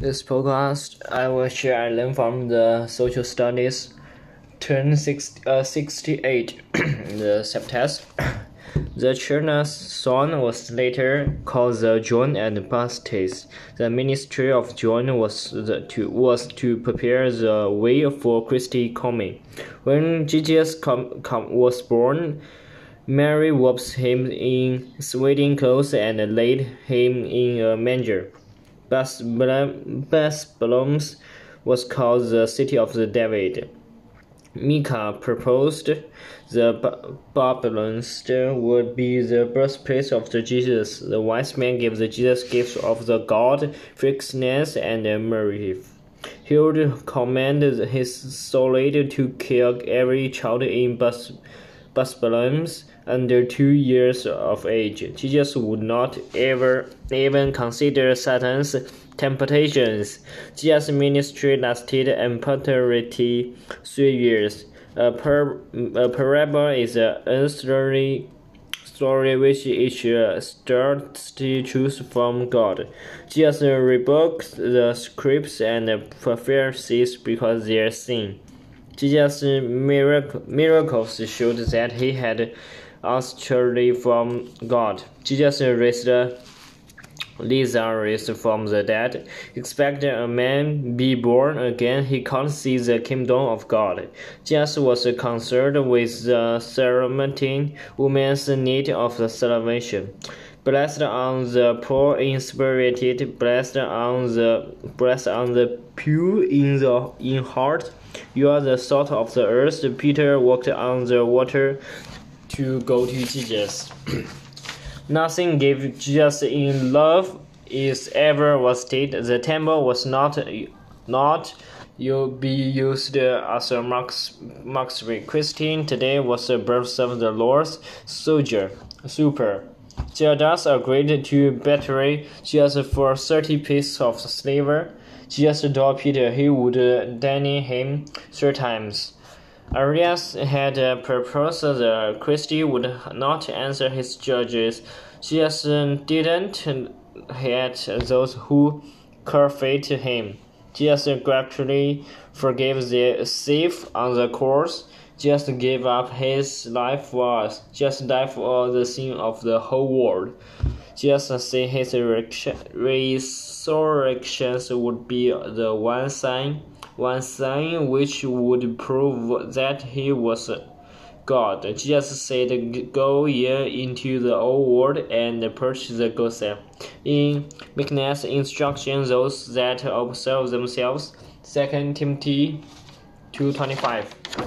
This podcast I will share I learned from the social studies turn six, uh, 68 the subtest. The China's son was later called the John and Baptist. The ministry of John was the, to was to prepare the way for Christ's coming. When Jesus com, com, was born, Mary wrapped him in swaddling clothes and laid him in a manger. Bethlehem was called the city of the David. Micah proposed the Babylons would be the birthplace of the Jesus. The wise man gave the Jesus gifts of the God, frankincense, and myrrh. He would command his soldiers to kill every child in Babylon under two years of age. Jesus would not ever even consider Satan's temptations. Jesus' ministry lasted approximately three years. A, per, a parable is an story story which each starts to choose from God. Jesus rebukes the scribes and Pharisees because they are sin. Jesus' miracles showed that he had answered from God. Jesus raised Lazarus from the dead. Expect a man be born again, he can't see the kingdom of God. Jesus was concerned with the Samaritan woman's need of salvation. Blessed on the poor in spirit, blessed on the blessed on the pure in the in heart. You are the salt of the earth. Peter walked on the water to go to Jesus. Nothing gave Jesus in love is ever wasted. The temple was not not you be used as a marks marksman. Christian today was the birth of the Lord's soldier. Super. Judas agreed to betray Jesus for thirty pieces of silver. Jesus told Peter he would deny him three times. Arias had uh, proposed that Christie would not answer his judges. Jesus didn't hate those who courted him. Jesus gradually forgave the thief on the cross. Jesus gave up his life for us. just died for the sin of the whole world. Just said his resurrection would be the one sign one sign which would prove that he was God. Jesus said, Go ye into the old world and preach the gospel. In meekness, instruction those that observe themselves. 2 Timothy 2.25